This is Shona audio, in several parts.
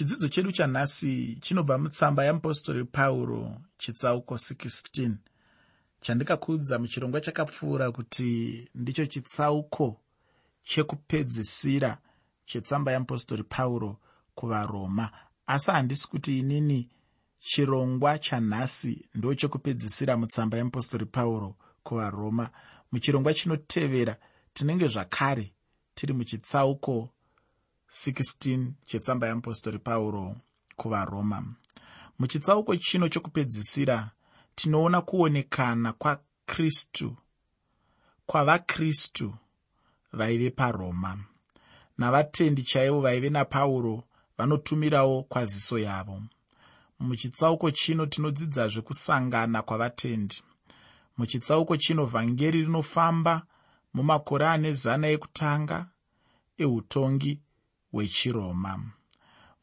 chidzidzo chedu chanhasi chinobva mutsamba yamupostori pauro chitsauko 16 chandikakuudza muchirongwa chakapfuura kuti ndicho chitsauko chekupedzisira chetsamba yamupostori pauro kuvaroma. Asi handisi kuti inini chirongwa chanhasi ndo chekupedzisira mutsamba yamupostori pauro kuvaroma. Muchirongwa chinotevera tinenge zvakare tiri muchitsauko 16 chetsamba yamupostori pauro kuvaroma. Muchitsauko chino chokupedzisira tinoona kuonekana kwakristu kwavakristu vaive paroma. Navatendi chaivo vaive napauro vanotumirawo kwaziso yavo. Muchitsauko chino tinodzidzazve kusangana kwavatendi. Muchitsauko chino vhangeri rinofamba mumakore ane zana ekutanga eutongi hwechiroma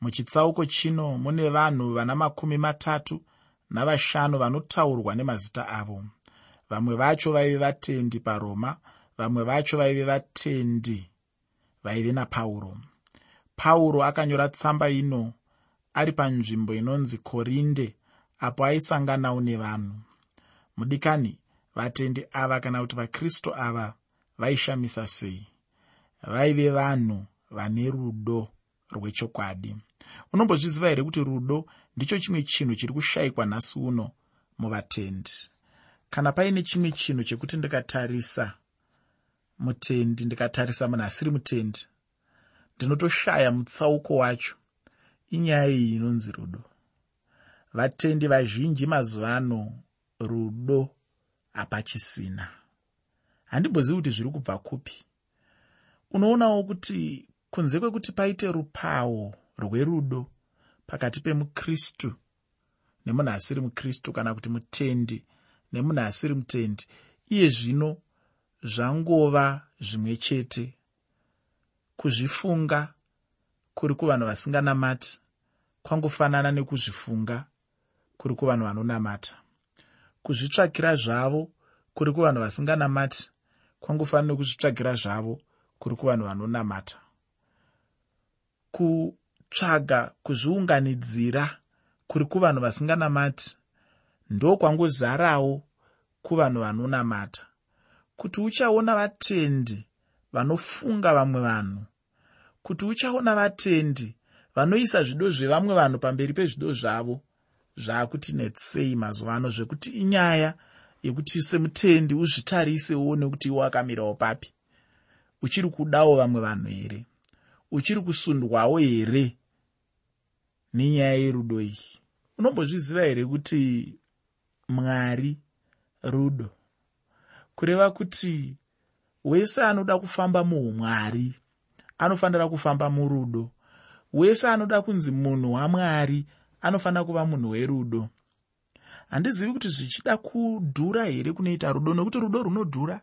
muchitsauko chino mune vanhu vana makumi matatu navashanu vanotaurwa nemazita avo. Vamwe vacho vaive vatendi paroma vamwe vacho vaive vatendi vaive napauro. Pauro akanyora tsamba ino ari panzvimbo inonzi korinde apo aisanganawo nevanhu. Mudikani vatendi ava kana kuti vakristu ava vaishamisa sei? Vaive vanhu vane rudo rwechokwadi. Unombozviziva here kuti rudo ndicho chimwe chinhu chiri kushayikwa nhasi uno muvatendi? Kana paine chimwe chinhu chekuti ndikatarisa mutendi ndikatarisa munhu asiri mutendi ndinotoshaya mutsauko wacho inyaya iyi inonzi rudo. Vatendi vazhinji mazuva ano rudo hapachisina. Handimbozivi kuti zviri kubva kupi. Unoonawo kuti kunze kwekuti paite rupawo rwerudo pakati pemukristu nemunhu asiri mukristu kana kuti mutendi nemunhu asiri mutendi iye zvino zvangova zvimwe chete. Kuzvifunga kuri kuvanhu vasinganamati kwangofanana nekuzvifunga kuri kuvanhu vanonamata. Kuzvitsvakira zvavo kuri kuvanhu vasinganamati kwangofanana nekuzvitsvakira zvavo kuri kuvanhu vanonamata kutsvaga kuzviunganidzira kuri kuvanhu vasinganamati ndokwangozarawo kuvanhu vanonamata. Kuti uchaona vatendi vanofunga vamwe vanhu kuti uchaona vatendi vanoisa zvido zvevamwe vanhu pamberi pezvido zvavo zvaakuti netsei mazuva ano zvekuti inyaya yekuti semutendi uzvitarise uone kuti iwo akamirawo papi. Uchiri kudawo vamwe vanhu here uchiri kusundwawo here? Nenyaya yerudo iyi. Unombozviziva here kuti mwari rudo kureva kuti wese anoda kufamba muumwari anofanira kufamba murudo. Wese anoda kunzi munhu wamwari anofanira kuva munhu werudo. Handizivi kuti zvichida kudhura here kunoita rudo nokuti rudo runodhura?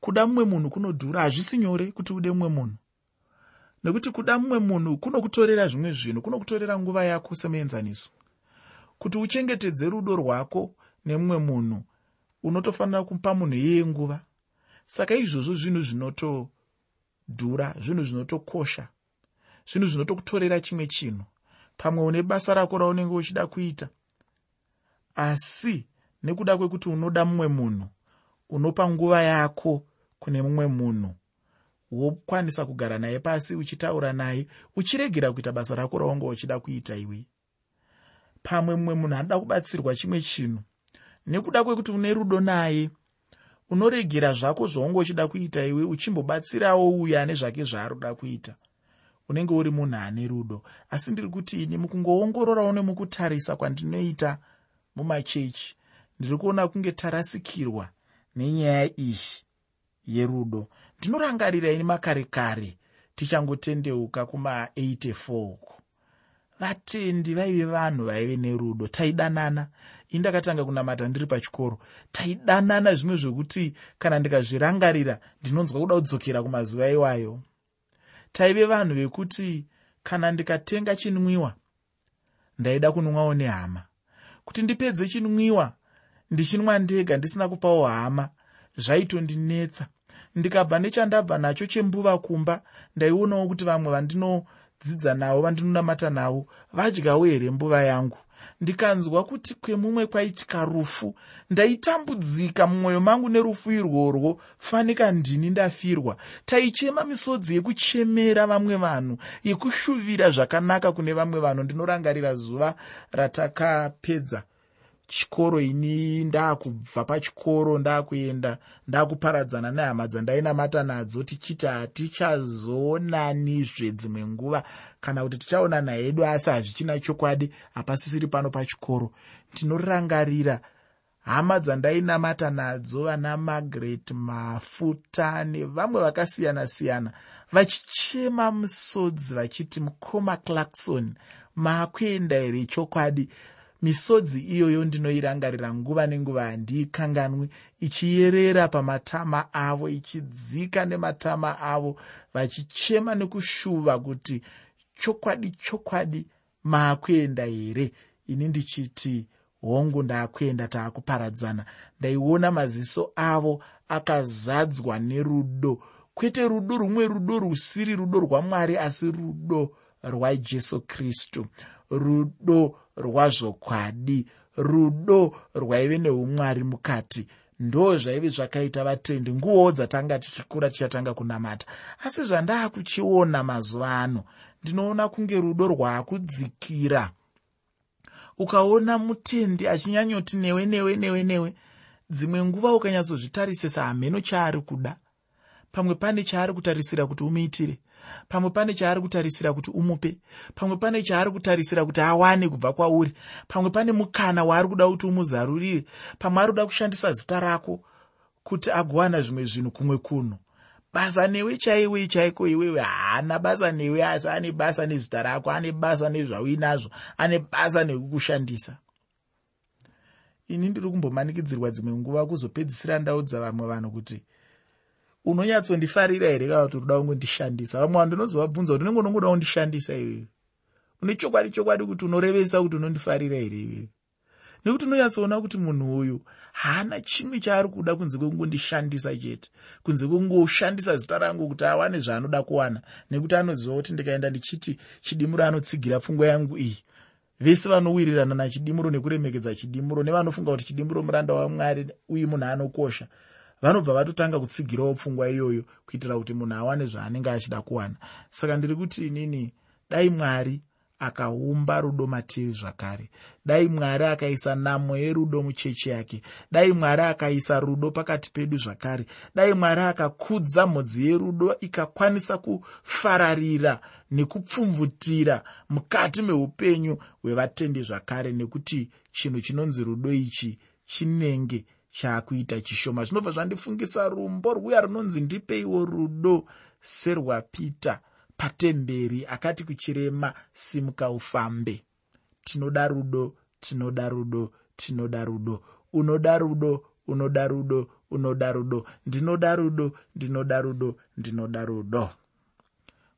Kuda mumwe munhu kunodhura hazvisi nyore kuti ude mumwe munhu nekuti kuda mumwe munhu kunokutorera zvimwe zvinhu kunokutorera nguva yako semuenzaniso. Kuti uchengetedze rudo rwako nemumwe munhu unotofanira kupa munhu iyeye nguva. Saka izvozvo zvinhu zvinotodhura zvinhu zvinotokosha zvinhu zvinotokutorera chimwe chinhu pamwe une basa rako raunenge uchida kuita. Asi nekuda kwekuti unoda mumwe munhu unopa nguva yako kune mumwe munhu wokwanisa kugara naye pasi uchitaura naye uchiregera kuita basa rako raunge uchida kuita iwe. Pamwe mumwe munhu anoda kubatsirwa chimwe chinhu nekuda kwekuti une rudo naye unoregera zvako zvaunge uchida kuita iwe uchimbobatsirawo uyo ane zvake zvaaroda kuita. Unenge uri munhu ane rudo. Asi ndiri kuti ini mukungoongororawo nemukutarisa kwandinoita mumachechi ndiri kuona kunge tarasikirwa nenyaya iyi yerudo ndinorangarira ini makare kare tichangotendeuka kuma84 uko vatendi vaive vanhu vaive nerudo. Taidanana. Ini ndakatanga kunamata ndiri pachikoro. Taidanana zvimwe zvokuti kana ndikazvirangarira ndinonzwa kuda kudzokera kumazuva iwayo. Taive vanhu vekuti kana ndikatenga chinwiwa ndaida kunwawo nehama. Kuti ndipedze chinwiwa ndichinwa ndega ndisina kupawo hama zvaitondinetsa ndikabva nechandabva nacho chembuva kumba ndaionawo kuti vamwe vandino vandinodzidza navo vandinonamata navo vadyawo here mbuva yangu? Ndikanzwa kuti kwemumwe kwaitika rufu. Ndaitambudzika mumwoyo mangu nerufu irworwo. Fanika ndini ndafirwa. Taichema misodzi yekuchemera vamwe vanhu yekushuvira zvakanaka kune vamwe vanhu. Ndinorangarira zuva ratakapedza chikoro ini ndaakubva pachikoro ndaakuenda ndaakuparadzana nehama dzandainamata nadzo tichiti hatichazoonanizve dzimwe nguva. Kana kuti tichaonana hedu asi hazvichina chokwadi hapasisiri pano pachikoro. Ndinorangarira hama dzandainamata nadzo vana margaret mafuta nevamwe vakasiyana-siyana vachichema musodzi vachiti mukoma clarkson maakuenda here chokwadi misodzi iyoyo ndinoirangarira nguva nenguva handiikanganwi ichiyerera pamatama avo ichidzika nematama avo vachichema nekushuva kuti chokwadi chokwadi maakuenda here? Ini ndichiti hongu ndaakuenda taakuparadzana. Ndaiona maziso avo akazadzwa nerudo. Kwete rudo rumwe rudo rusiri rudo rwamwari asi rudo rwajesu kristu. Rudo rwazvokwadi. Rudo rwaive neumwari mukati. Ndo zvaive zvakaita vatendi. Nguvawo dzatanga tichikura tichatanga kunamata. Asi zvandaakuchiona mazuva ano ndinoona kunge rudo rwaakudzikira ukaona mutendi achinyanyoti newe newe newe newe dzimwe nguva ukanyatsozvitarisisa hamheno chaari kuda. Pamwe pane chaari kutarisira kuti umuitire pamwe pane chaari kutarisira kuti umupe. Pamwe pane chaari kutarisira kuti awane kubva kwauri. Pamwe pane mukana waari kuda kuti umuzarurire. Pamwe ari kuda kushandisa zita rako kuti agowana zvimwe zvinhu kumwe kuno basa newe chaiwe chaiko iwewe haana basa newe asi ane basa nezita rako ane basa nezvauinazvo ane basa nekukushandisa. Ini ndiri kumbomanikidzirwa dzimwe nguva kuzopedzisira ndaudza vamwe vanhu kuti unonyatsondifarira here kana kuti unoda kungondishandisa? Vamwe vanhu ndinozovabvunza kuti unenge unongoda kundishandisa iwewe? Une chokwadi chokwadi kuti unorevesa kuti unondifarira here iwewe? Nekuti unonyatsoona kuti munhu uyu haana chimwe chaari kuda kunze kwekungondishandisa chete kunze kwekungoshandisa zita rangu kuti awane zvaanoda kuwana nekuti anoziva kuti ndikaenda ndichiti chidimuro anotsigira pfungwa yangu iyi. Vese vanowirirana nachidimuro nekuremekedza chidimuro nevanofunga kuti chidimuro muranda wamwari uye munhu anokosha vanobva vatotanga kutsigirawo pfungwa iyoyo kuitira kuti munhu awane zvaanenge achida kuwana. Saka ndiri kuti inini dai mwari akaumba rudo matiri zvakare. Dai mwari akaisa namo yerudo muchechi yake. Dai mwari akaisa rudo pakati pedu zvakare. Dai mwari akakudza mhodzi yerudo ikakwanisa kufararira nekupfumvutira mukati meupenyu hwevatendi zvakare nekuti chinhu chinonzi rudo ichi chinenge chaakuita chishoma. Zvinobva zvandifungisa rumbo rwuya runonzi ndipeiwo rudo serwapita patemberi akati kuchirema simuka ufambe. Tinoda rudo tinoda rudo tinoda rudo. Unoda rudo unoda rudo unoda rudo. Ndinoda rudo ndinoda rudo ndinoda rudo.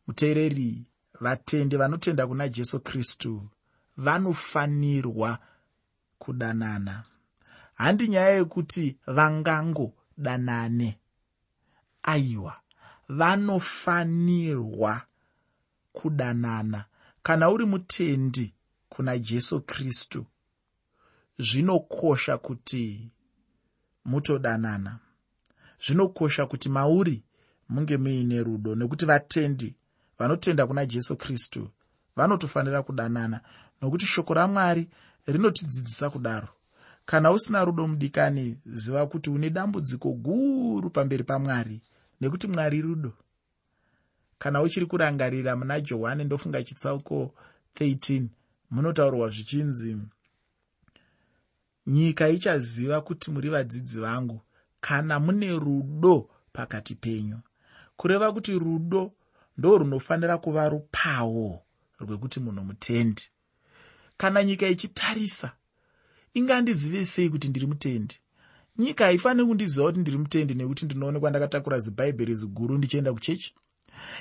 Muteereri vatendi vanotenda kuna jesu kristu vanofanirwa kudanana handi nyaya yekuti vangangodanane. Aiwa vanofanirwa kudanana. Kana uri mutendi kuna jesu kristu zvinokosha kuti mutodanana. Zvinokosha kuti mauri munge muine rudo nekuti vatendi vanotenda kuna jesu kristu vanotofanira kudanana. Nokuti shoko ramwari rinotidzidzisa kudaro kana usina rudo mudikani ziva kuti une dambudziko guru pamberi pamwari nekuti mwari rudo. Kana uchiri kurangarira muna johani ndofunga chitsauko 13 munotaurwa zvichinzi nyika ichaziva kuti muri vadzidzi vangu kana mune rudo pakati penyu. Kureva kuti rudo ndo runofanira kuva rupawo rwekuti munhu mutendi. Kana nyika ichitarisa ingandizive sei kuti ndiri mutendi? Nyika haifaniri kundiziva kuti ndiri mutendi nekuti ndinoonekwa ndakatakura zibhaibheri ziguru ndichienda kuchechi?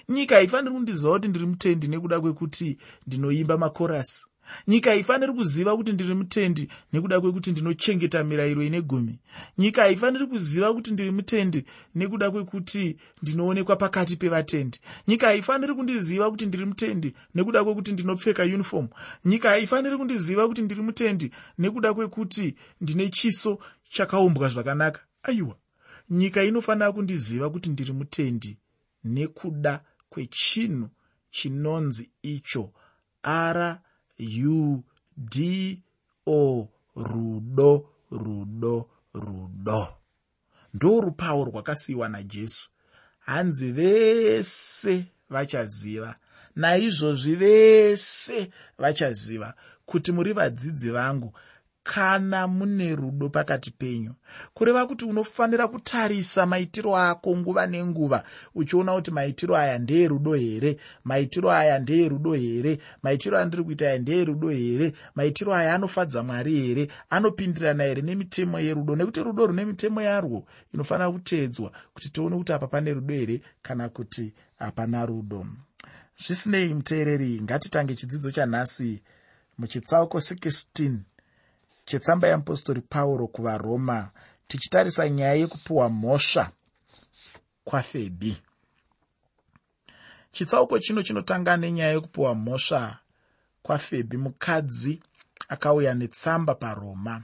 Nyika haifaniri kundiziva kuti ndiri mutendi nekuda kwekuti ndinoimba makorasi nyika haifaniri kuziva kuti ndiri mutendi nekuda kwekuti ndinochengeta mirayiro ine gumi. Nyika haifaniri kuziva kuti ndiri mutendi nekuda kwekuti ndinoonekwa pakati pevatendi. Nyika haifaniri kundiziva kuti ndiri mutendi nekuda kwekuti ndinopfeka uniform. Nyika haifaniri kundiziva kuti ndiri mutendi nekuda kwekuti ndine chiso chakaumbwa zvakanaka. Aiwa! Nyika inofanira kundiziva kuti ndiri mutendi nekuda kwechinhu chinonzi icho ara u d o rudo rudo rudo. Ndo rupawo rwakasiyiwa najesu. Hanzi vese vachaziva naizvozvi vese vachaziva kuti muri vadzidzi vangu kana mune rudo pakati penyu. Kureva kuti unofanira kutarisa maitiro ako nguva nenguva uchiona kuti maitiro aya ndeerudo here maitiro aya ndeerudo here maitiro andiri kuita aya ndeerudo here maitiro aya anofadza mwari here anopindirana here nemitemo yerudo. Nekuti rudo rune mitemo yarwo inofanira kuteedzwa kuti tione kuti apa pane rudo here kana kuti hapana rudo. Zvisinei muteereri ngatitange chidzidzo chanhasi muchitsauko 16 chetsamba yeapostori pauro kuvaroma tichitarisa nyaya yekupiwa mhosva kwafebi chitsauko chino chinotanga nenyaya yekupiwa mhosva kwafebi mukadzi akauya netsamba paroma.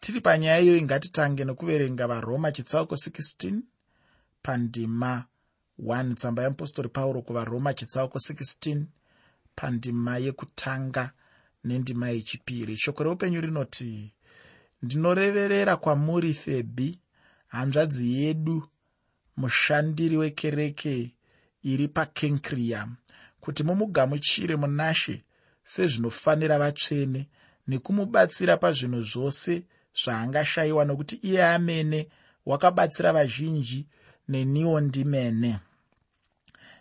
Tiri panyaya iyoyi ngatitange nekuverenga varoma chitsauko 16 pandima 1 tsamba yeapostori pauro kuvaroma chitsauko 16 pandima yekutanga nendima yechipiri. Shoko reupenyu rinoti ndinoreverera kwamuri febi hanzvadzi yedu mushandiri wekereke iri pakenkriya kuti mumugamuchire munashe sezvinofanira vatsvene nekumubatsira pazvinhu zvose zvaangashayiwa nokuti iye amene wakabatsira vazhinji neniwo ndimene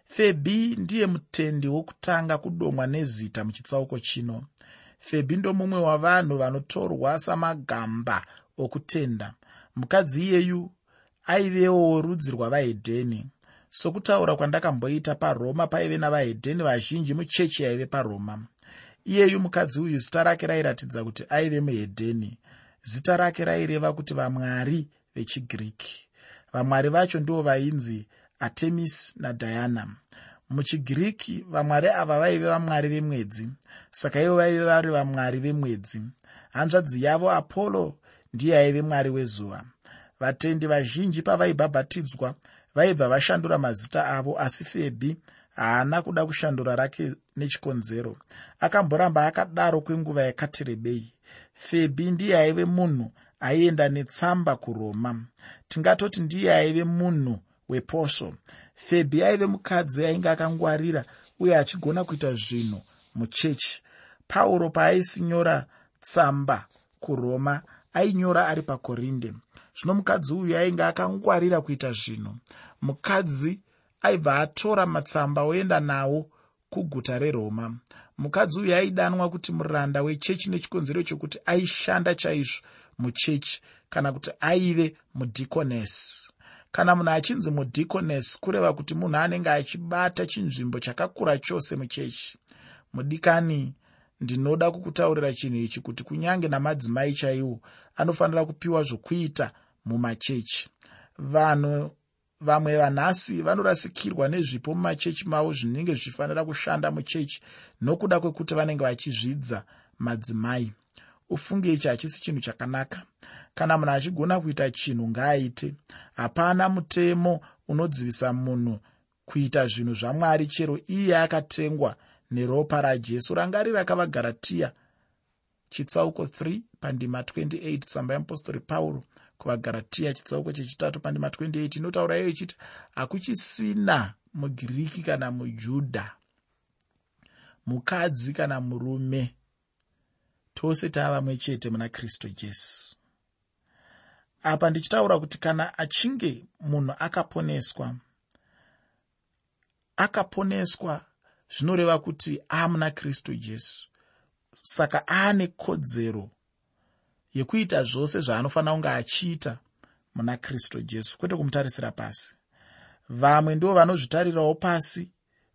febi ndiye mutendi wokutanga kudomwa nezita muchitsauko chino. Febi ndo mumwe wavanhu vanotorwa samagamba okutenda. Mukadzi iyeyu aivewo rudzi rwavahedheni. Sokutaura kwandakamboita paroma paive navahedheni vazhinji muchechi yaive paroma. Iyeyu mukadzi uyu zita rake rairatidza kuti aive muhedheni. Zita rake raireva kuti vamwari vechigiriki. Vamwari vacho ndivo vainzi artemis nadiana muchigiriki vamwari ava vaive vamwari vemwedzi saka ivo vaive vari vamwari vemwedzi. Hanzvadzi yavo apollo ndiye aive mwari wezuva. Vatendi vazhinji pavaibhabhatidzwa vaibva vashandura mazita avo asi febhi haana kuda kushandura rake nechikonzero. Akamboramba akadaro kwenguva yakati rebei febhi ndiye aive munhu aienda netsamba kuroma. Tingatoti ndiye aive munhu weposvo febhi aive mukadzi ainge akangwarira uye achigona kuita zvinhu muchechi. Pauro paaisinyora tsamba kuroma ainyora ari pakorinde. Zvino mukadzi uyu ainge akangwarira kuita zvinhu. Mukadzi aibva atora matsamba oenda nawo kuguta reroma. Mukadzi uyu aidanwa kuti muranda wechechi nechikonzero chokuti aishanda chaizvo muchechi kana kuti aive mudhikonesi kana munhu achinzi mudhicones kureva kuti munhu anenge achibata chinzvimbo chakakura chose muchechi. Mudikani ndinoda kukutaurira chinhu ichi kuti kunyange namadzimai chaiwo anofanira kupiwa zvokuita mumachechi. Vanhu vamwe vanhasi vanorasikirwa nezvipo mumachechi mavo zvinenge zvichifanira kushanda muchechi nokuda kwekuti vanenge vachizvidza madzimai ufunge ichi hachisi chinhu chakanaka. Kana munhu achigona kuita chinhu ngaaite. Hapana mutemo unodzivisa munhu kuita zvinhu zvamwari chero iye akatengwa neropa rajesu. Rangari rakavagaratiya chitsauko 3 pandima 28 tsamba yeapostori pauro kuvagaratiya chitsauko chechitatu pandima 28 inotaura iyo ichiti hakuchisina mugiriki kana mujudha mukadzi kana murume tose taavamwe chete muna kristu jesu. Apa ndichitaura kuti kana achinge munhu akaponeswa akaponeswa zvinoreva kuti aamuna kristu jesu. Saka aane kodzero yekuita zvose zvaanofanira kunge achiita muna kristu jesu kwete kumutarisira pasi. Vamwe ndivo vanozvitarirawo pasi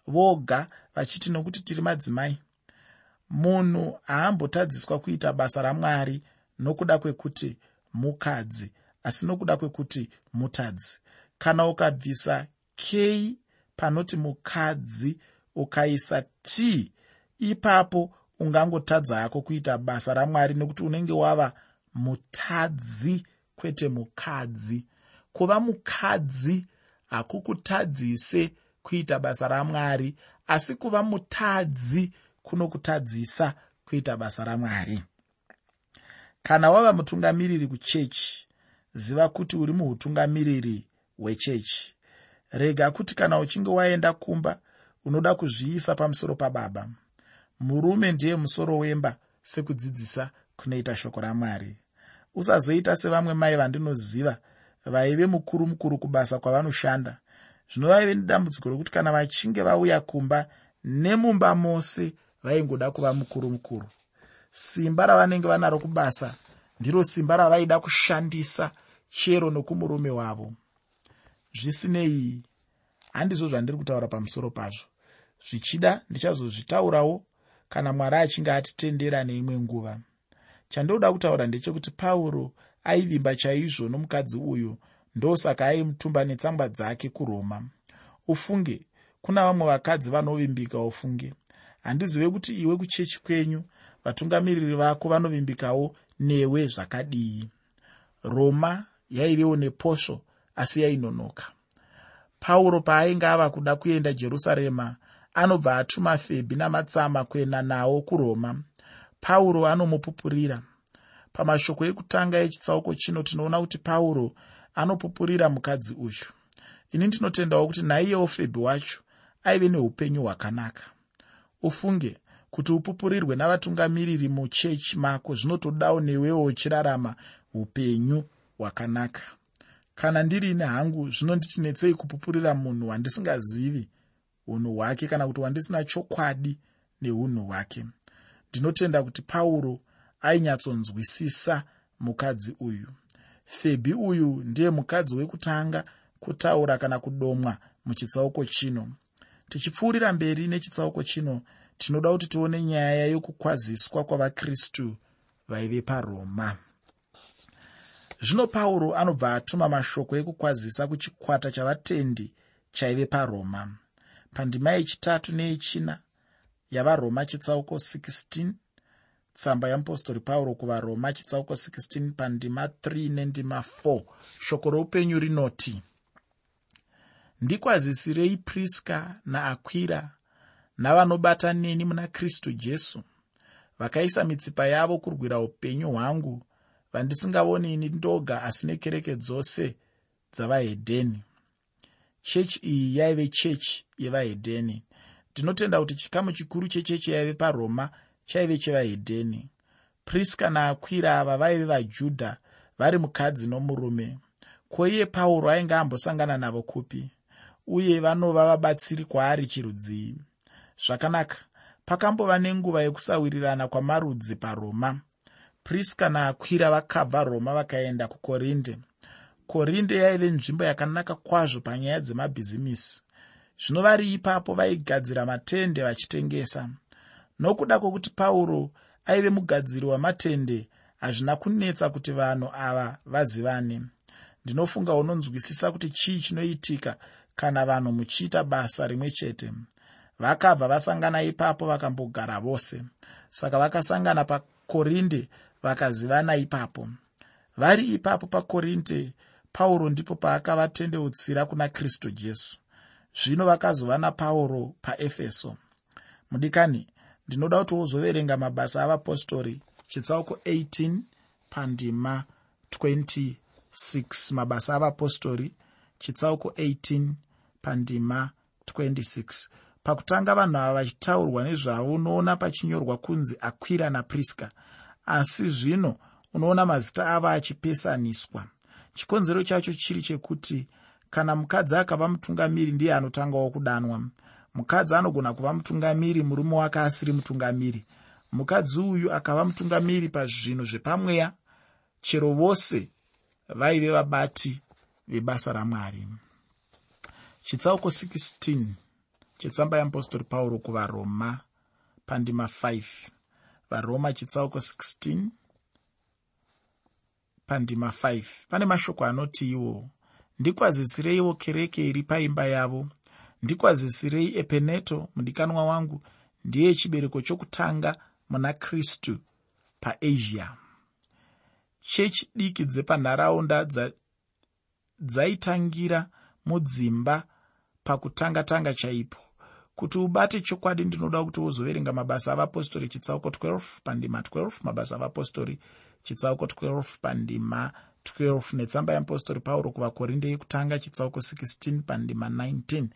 voga vachiti nokuti tiri madzimai munhu haambotadziswa kuita basa ramwari nokuda kwekuti mukadzi asi nokuda kwekuti mutadzi. Kana ukabvisa k panoti mukadzi ukaisa t ipapo ungangotadza hako kuita basa ramwari nekuti unenge wava mutadzi kwete mukadzi. Kuva mukadzi hakukutadzise kuita basa ramwari asi kuva mutadzi kunokutadzisa kuita basa ramwari. Kana wava mutungamiriri kuchechi ziva kuti uri muutungamiriri hwechechi rega kuti kana uchinge waenda kumba unoda kuzviisa pamusoro pababa. Murume ndiye musoro wemba sekudzidzisa kunoita shoko ramwari. Usazoita sevamwe mai vandinoziva vaive mukuru mukuru kubasa kwavanoshanda. Zvino vaive nedambudziko rokuti kana vachinge vauya kumba nemumba mose vaingoda kuva mukuru mukuru simba ravanenge vanaro kubasa ndiro simba ravaida kushandisa chero nokumurume wavo. Zvisinei handizvo zvandiri kutaura pamusoro pazvo. Zvichida ndichazozvitaurawo kana mwari achinge atitendera neimwe nguva. Chandinoda kutaura ndechekuti pauro aivimba chaizvo nomukadzi uyu ndosaka aimutumba netsangwa dzake kuroma. Ufunge kuna vamwe vakadzi vanovimbika ufunge handizive kuti iwe kuchechi kwenyu vatungamiriri vako vanovimbikawo newe zvakadii. Roma yaivewo neposvo asi yainonoka. Pauro paainge ava kuda kuenda jerusarema anobva atuma febhi namatsama kuenda nawo kuroma. Pauro anomupupurira. Pamashoko ekutanga echitsauko chino tinoona kuti pauro anopupurira mukadzi uyu. Ini ndinotendawo kuti naiyewo febhi wacho aive neupenyu hwakanaka ufunge kuti upupurirwe navatungamiriri muchechi mako zvinotodawo newewo uchirarama upenyu hwakanaka. Kana ndirini hangu zvinonditinetsei kupupurira munhu wandisingazivi unhu hwake kana kuti wandisina chokwadi neunhu hwake. Ndinotenda kuti pauro ainyatsonzwisisa mukadzi uyu. Febhi uyu ndiye mukadzi wekutanga kutaura kana kudomwa muchitsauko chino tichipfuurira mberi nechitsauko chino tinoda kuti tione nyaya yokukwaziswa kwavakristu vaive paroma. Zvino pauro anobva atuma mashoko ekukwazisa kuchikwata chavatendi chaive paroma. Pandima yechitatu neyechina yavaroma chitsauko 16 tsamba yeapostori pauro kuvaroma chitsauko 16 pandima 3 nendima 4 shoko roupenyu rinoti ndikwazisirei priska naakwira navanobata neni muna kristu jesu. Vakaisa mitsipa yavo kurwira upenyu hwangu vandisingavonini ndoga asi nekereke dzose dzavahedheni. Chechi iyi yaive chechi yevahedheni. Ndinotenda kuti chikamu chikuru chechechi yaive paroma chaive chevahedheni. Priska naakwira ava vaive vajudha vari mukadzi nomurume. Ko iye pauro ainge ambosangana navo kupi uye vanova vabatsiri kwaari chirudzii. Zvakanaka pakambova nenguva yekusawirirana kwamarudzi paroma. Priska naakwira vakabva roma vakaenda kukorinde. Korinde yaive nzvimbo yakanaka kwazvo panyaya dzemabhizimisi. Zvino vari ipapo vaigadzira matende vachitengesa. Nokuda kwokuti pauro aive mugadziri wamatende hazvina kunetsa kuti vanhu ava vazivane. Ndinofunga unonzwisisa kuti chii chinoitika kana vanhu muchiita basa rimwe chete vakabva vasangana ipapo vakambogara vose. Saka vakasangana pakorinde vakazivana ipapo vari ipapo pakorinde pauro ndipo paakavatendeutsira kuna kristu jesu. Zvino vakazova napauro paefeso. Mudikani ndinoda kuti wozoverenga mabasa avapostori chitsauko 18 pandima 26 mabasa avapostori chitsauko 18 pandima 26 pakutanga vanhu ava vachitaurwa nezvavo unoona pachinyorwa kunzi akwira napriska asi zvino unoona mazita avo achipesaniswa. Chikonzero chacho chiri chekuti kana mukadzi akava mutungamiri ndiye anotangawo kudanwa. Mukadzi anogona kuva mutungamiri murume wake asiri mutungamiri. Mukadzi uyu akava mutungamiri pazvinhu zvepamweya chero vose vaive vabati vebasa ramwari chitsauko 16 chetsamba yeapostori pauro kuvaroma pandima 5 varoma chitsauko 16 pandima 5 pane mashoko anoti iwo ndikwazisireiwo kereke iri paimba yavo. Ndikwazisirei epeneto mudikanwa wangu. Ndiye chibereko chokutanga muna kristu paasia. Chechi diki dzepanharaunda dzaitangira mudzimba pakutanga-tanga chaipo. Kuti ubate chokwadi ndinoda kuti uzoverenga mabasa avapostori chitsauko 12 pandima 12 mabasa avapostori chitsauko 12 pandima 12 netsamba yeapostori pauro kuvakorinde yekutanga chitsauko 16 pandima 19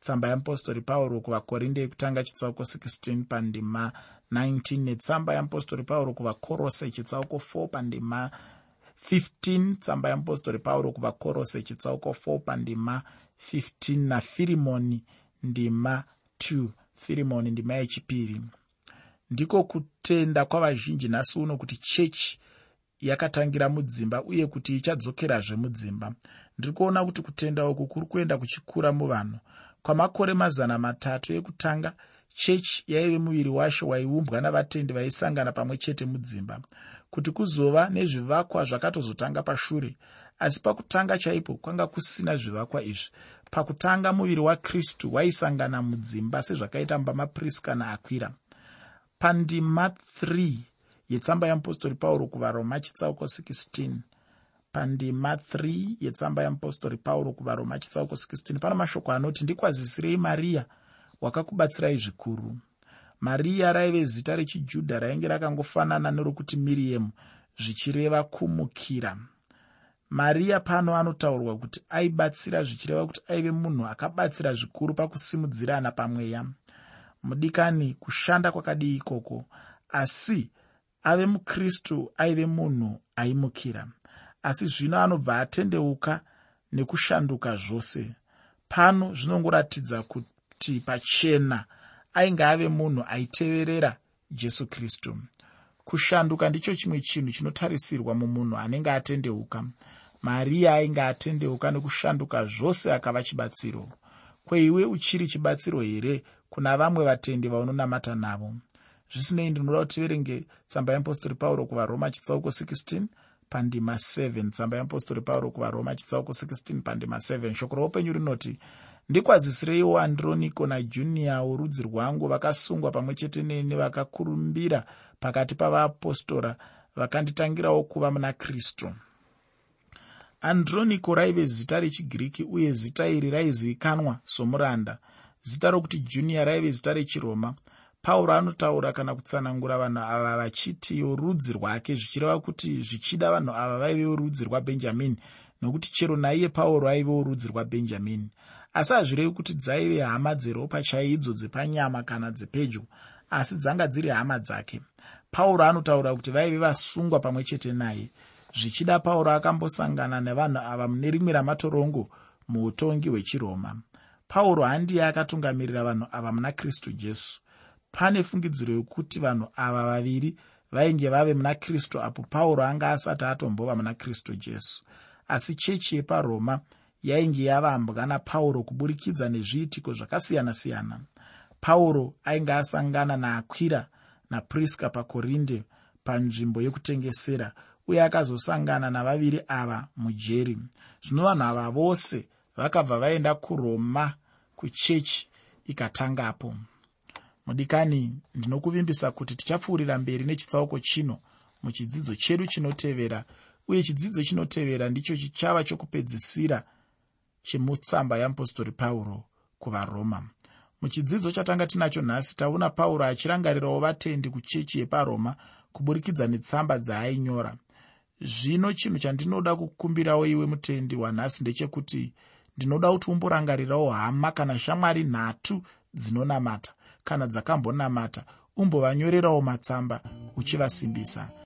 tsamba yeapostori pauro kuvakorinde yekutanga chitsauko 16 pandima 19 netsamba yeapostori pauro kuvakorose chitsauko 4 pandima 15 tsamba yeapostori pauro kuvakorose chitsauko 4 pandima 15 nafirimoni ndima 2 firimoni ndima yechipiri. Ndiko kutenda kwavazhinji nhasi uno kuti chechi yakatangira mudzimba uye kuti ichadzokerazve mudzimba. Ndiri kuona kuti kutenda uku kuri kuenda kuchikura muvanhu. Kwamakore mazana matatu ekutanga chechi yaive muviri washo waiumbwa navatendi vaisangana pamwe chete mudzimba kuti kuzova nezvivakwa zvakatozotanga pashure. Asi pakutanga chaipo kwanga kusina zvivakwa izvi. Pakutanga muviri wakristu waisangana mudzimba sezvakaita mbamapriska naakwira. Pandima 3 yetsamba yeapostori pauro kuvaroma chitsauko 16 pandima 3 yetsamba yeapostori pauro kuvaroma chitsauko 16 pana mashoko anoti ndikwazisirei mariya wakakubatsirai zvikuru. Mariya raive zita rechijudha rainge rakangofanana nerokuti miriyemu zvichireva kumukira. Mariya pano anotaurwa kuti aibatsira zvichireva kuti aive munhu akabatsira zvikuru pakusimudzirana pamweya. Mudikani kushanda kwakadii ikoko? Asi ave mukristu aive munhu aimukira. Asi zvino anobva atendeuka nekushanduka zvose. Pano zvinongoratidza kuti pachena ainge ave munhu aiteverera jesu kristu. Kushanduka ndicho chimwe chinhu chinotarisirwa mumunhu anenge atendeuka. Mariya ainge atendeuka nekushanduka zvose akava chibatsiro. Kweiwe uchiri chibatsiro here kuna vamwe vatendi vaunonamata navo? Zvisinei ndinoda kuti tiverenge tsamba yeapostori pauro kuvaroma chitsauko 16 pandima 7 tsamba yeapostori pauro kuvaroma chitsauko 16 pandima 7 shoko roupenyu rinoti ndikwazisireiwo androniko najuniya worudzi rwangu vakasungwa pamwe chete neni vakakurumbira pakati pavaapostora vakanditangirawo kuva muna kristu. Androniko raive zita rechigiriki uye zita iri raizivikanwa somuranda. Zita rokuti juniya raive zita rechiroma. Pauro anotaura kana kutsanangura vanhu ava vachiti yorudzi rwake zvichireva kuti zvichida vanhu ava vaive worudzi rwabhenjamini nokuti chero naiye pauro aive worudzi rwabhenjamini asi hazvirevi kuti dzaive hama dzeropa chaidzo dzepanyama kana dzepedyo asi dzanga dziri hama dzake. Pauro anotaura kuti vaive vasungwa pamwe chete naye. Zvichida pauro akambosangana nevanhu ava mune rimwe ramatorongo muutongi hwechiroma. Pauro handiye akatungamirira vanhu ava muna kristu jesu. Pane fungidziro yokuti vanhu ava vaviri vainge vave muna kristu apo pauro anga asati atombova muna kristu jesu. Asi chechi yeparoma yainge yavambwa napauro kuburikidza nezviitiko zvakasiyana-siyana. Pauro ainge asangana naakwira napriska pakorinde panzvimbo yekutengesera uye akazosangana navaviri ava mujeri. Zvino vanhu ava vose vakabva vaenda kuroma kuchechi ikatangapo. Mudikani ndinokuvimbisa kuti tichapfuurira mberi nechitsauko chino muchidzidzo chedu chinotevera uye chidzidzo chinotevera ndicho chichava chokupedzisira chemutsamba yeapostori pauro kuvaroma. Muchidzidzo chatanga tinacho nhasi taona pauro achirangarirawo vatendi kuchechi yeparoma kuburikidza netsamba dzaainyora. Zvino chinhu chandinoda kukumbirawo iwe mutendi wanhasi ndechekuti ndinoda kuti umborangarirawo hama kana shamwari nhatu dzinonamata kana dzakambonamata umbovanyorerawo matsamba uchivasimbisa